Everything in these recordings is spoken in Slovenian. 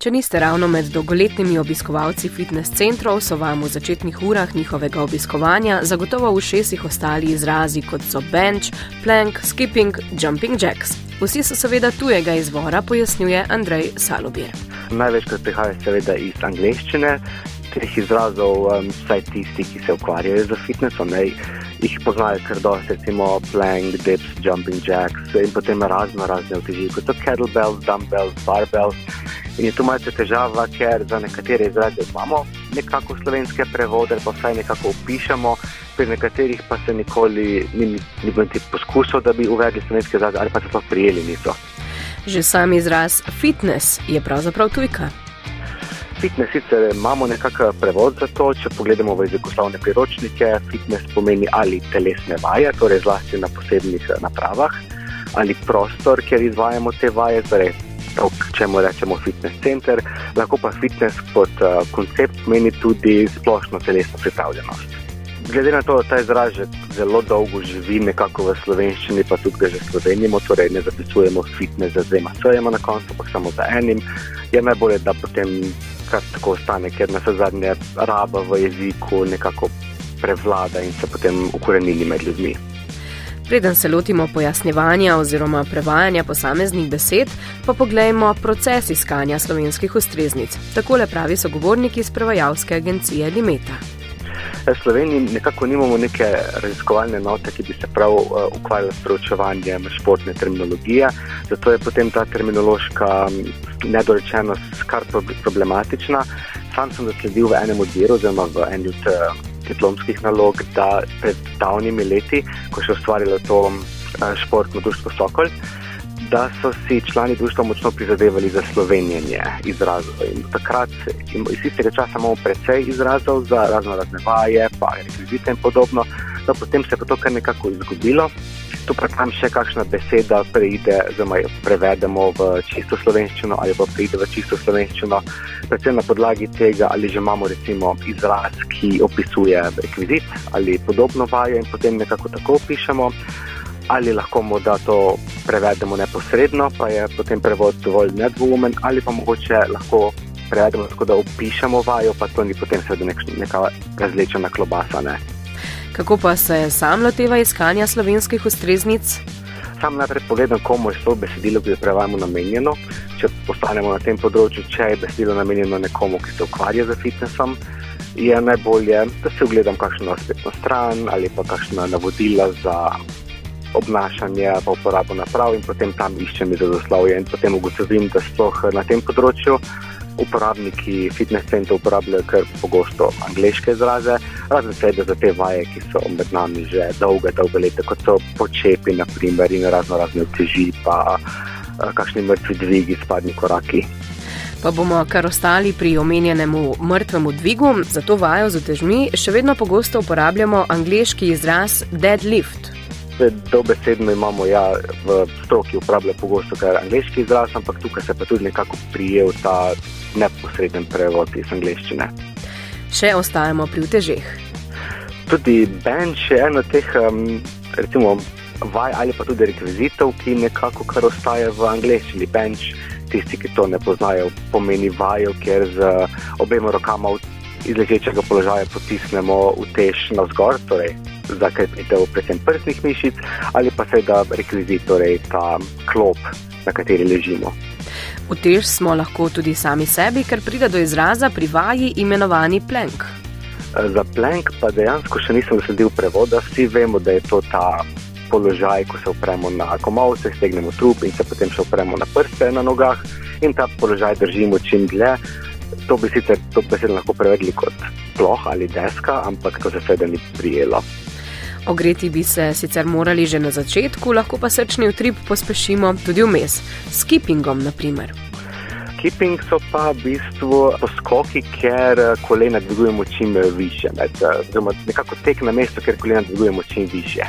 Če niste ravno med dolgoletnimi obiskovalci fitness centrov, so vam v začetnih urah njihovega obiskovanja zagotovo v šestih ostali izrazi kot so bench, plank, skipping, jumping jacks. Vsi so seveda tujega izvora, pojasnjuje Andrej Salobir. Največkrat prihaja seveda iz angleščine, teh izrazov, um, vsaj tisti, ki se ukvarjajo z fitnessom, ne, jih poznajo kar dosti, recimo plank, dips, jumping jacks in potem razno razne uteži, kot so kettlebells, dumbbells, barbells. In je tu malce težava, ker za nekatere izraze imamo nekako slovenske prevode, pa vsaj nekako opišemo, pri nekaterih pa se nikoli ni, ni bilo niti poskusov, da bi uvedli slovenske izraze ali pa se to prijeli niso. Že sam izraz fitness je pravzaprav tujka fitness sicer imamo nekakšen prevod za to, če pogledamo v jezikoslovne priročnike, fitness pomeni ali telesne vaje, torej zlasti na posebnih eh, napravah, ali prostor, kjer izvajamo te vaje, torej to, čemu rečemo fitness center, lahko pa fitness kot uh, koncept pomeni tudi splošno telesno pripravljenost. Glede na to, da ta izraz že zelo dolgo živi nekako v slovenščini, pa tudi ga že slovenimo, torej ne zapisujemo fitness za dvema sojema na koncu, pa samo za enim, je najbolje, da potem kar tako ostane, ker na vse zadnje raba v jeziku nekako prevlada in se potem ukorenili med ljudmi. Preden se lotimo pojasnjevanja oziroma prevajanja posameznih besed, pa poglejmo proces iskanja slovenskih ustreznic. Takole pravi sogovorniki iz prevajalske agencije Limeta. V Sloveniji nekako nimamo neke raziskovalne note, ki bi se prav uh, ukvarjala s preučevanjem športne terminologije, zato je potem ta terminološka nedorečenost kar problematična. Sam sem zasledil v enem odviru, oziroma v eni od uh, diplomskih nalog, da pred davnimi leti, ko še ustvarjalo to uh, športno društvo Sokol, da so si člani društva močno prizadevali za slovenjenje izrazov. In takrat, in iz istega časa, imamo precej izrazov za razno razne vaje, pa rekvizite in podobno. No, potem se je to kar nekako izgubilo. Tu pa tam še kakšna beseda preide, oziroma jo prevedemo v čisto slovenščino ali pa preide v čisto slovenščino, predvsem na podlagi tega, ali že imamo recimo izraz, ki opisuje rekvizit ali podobno vajo in potem nekako tako opišemo ali lahko morda to prevedemo neposredno, pa je potem prevod dovolj nedvoumen, ali pa mogoče lahko prevedemo tako, da opišemo vajo, pa to ni potem seveda nek, neka različna klobasa. Ne. Kako pa se sam loteva iskanja slovenskih ustreznic? Sam najprej pogledam, komu je to besedilo, ki jo prevajamo, namenjeno. Če postanemo na tem področju, če je besedilo namenjeno nekomu, ki se ukvarja z fitnessom, je najbolje, da si ogledam kakšno spletno stran ali pa kakšna navodila za obnašanje, pa uporabo naprav in potem tam iščem izrazoslovje in potem ugotovim, da sploh na tem področju uporabniki fitness centrov uporabljajo kar pogosto angliške izraze, razen tega za te vaje, ki so med nami že dolge, dolge leta, kot so počepi naprimer in razno razne uteži, pa uh, kakšni mrtvi dvigi, spadni koraki. Pa bomo kar ostali pri omenjenem mrtvemu dvigu, za to vajo z utežmi še vedno pogosto uporabljamo angliški izraz deadlift dobesedno imamo, ja, v stroki uporablja pogosto kar angliški izraz, ampak tukaj se pa tudi nekako prijel ta neposreden prevod iz angliščine. Še ostajamo pri utežeh. Tudi bench je eno teh, um, recimo, vaj ali pa tudi rekvizitov, ki nekako kar ostaje v angliščini. Bench, tisti, ki to ne poznajo, pomeni vajo, ker z obema rokama iz ležečega položaja potisnemo utež navzgor, torej za krepitev predvsem prstnih mišic ali pa seveda rekvizit, torej ta klop, na kateri ležimo. Utež smo lahko tudi sami sebi, ker pride do izraza pri vaji imenovani plank. Za plank pa dejansko še nisem zasledil prevoda. Vsi vemo, da je to ta položaj, ko se opremo na komovce, stegnemo trup in se potem še opremo na prste na nogah in ta položaj držimo čim dlje. To bi sicer to besedo lahko prevedli kot ploh ali deska, ampak to se seveda ni prijelo. Ogreti bi se sicer morali že na začetku, lahko pa srčni utrip pospešimo tudi vmes, s kipingom naprimer. Kiping so pa v bistvu poskoki, ker eh, kolena dvigujemo čim više, oziroma nekako tek na mesto, ker kolena dvigujemo čim više.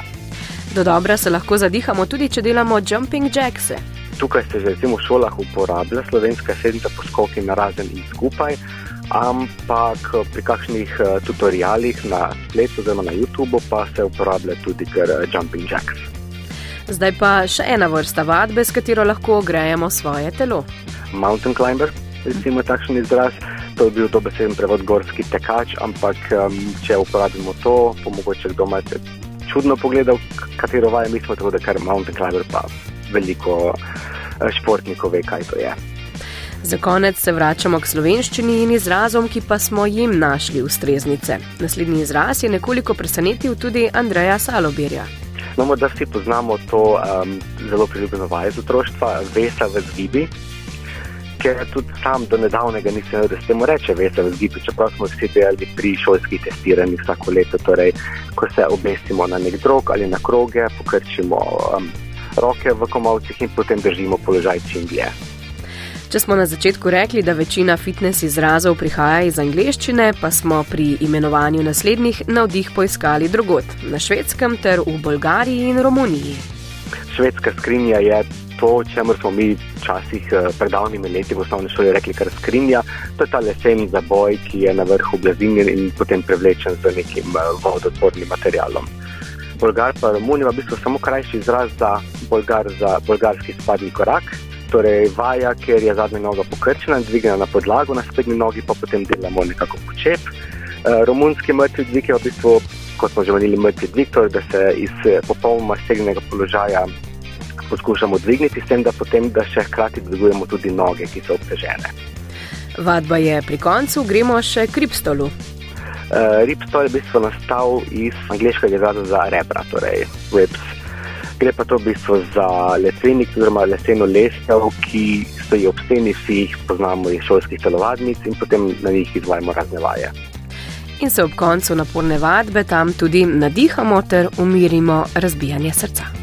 Do dobra se lahko zadihamo tudi, če delamo jumping jacks. Tukaj se že v šolah uporablja slovenska sedmica poskoki na razen in skupaj ampak pri kakšnih uh, tutorialih na spletu, oziroma na YouTubu, pa se uporablja tudi kar uh, jumping jacks. Zdaj pa še ena vrsta vadbe, s katero lahko ogrejemo svoje telo. Mountain climber, recimo takšen izraz. To je bil dobeseden prevod gorski tekač, ampak um, če uporabimo to, bo mogoče kdo malce čudno pogledal, katero vaje mi smo, tako da kar mountain climber pa veliko športnikov ve, kaj to je. Za konec se vračamo k slovenščini in izrazom, ki pa smo jim našli ustreznice. Naslednji izraz je nekoliko presenetil tudi Andreja Salobirja. No, morda vsi poznamo to um, zelo priljubljeno vaje z otroštva, vesa v zgibi, ker tudi sam do nedavnega nisem vedel, da se temu reče vesa v zgibi, čeprav smo vsi delali pri šolskih testiranjih vsako leto. Torej, ko se obesimo na nek drog ali na kroge, pokrčimo um, roke v komovcih in potem držimo položaj čim dlje. Če smo na začetku rekli, da večina fitness izrazov prihaja iz angleščine, pa smo pri imenovanju naslednjih navdih poiskali drugot, na švedskem ter v Bolgariji in Romuniji. Švedska skrinja je to, čemu smo mi včasih eh, pred davnimi leti v osnovni šoli rekli, kar skrinja. To je ta lesen zaboj, ki je na vrhu blazinjen in potem prevlečen z nekim eh, vodotvornim materialom. Bolgar pa Romunija je v bistvu samo krajši izraz za, bolgar, za bolgarski spadni korak torej vaja, ker je zadnja noga pokrčena in dvigana na podlago, na sprednji nogi pa potem delamo nekako počep. Uh, romunski mrtvi dvig je v bistvu, kot smo že omenili, mrtvi dvig, torej da se iz eh, popolnoma stegnega položaja poskušamo dvigniti, s tem, da potem da še hkrati dvigujemo tudi noge, ki so obtežene. Vadba je pri koncu, gremo še k ripstolu. Uh, ripstol je v bistvu nastal iz angliškega izraza za rebra, torej ribs. Gre pa to v bistvu za lesvenik, oziroma leseno lestev, ki stoji ob steni, vsi jih poznamo iz šolskih telovadnic in potem na njih izvajamo razne vaje. In se ob koncu naporne vadbe tam tudi nadihamo ter umirimo razbijanje srca.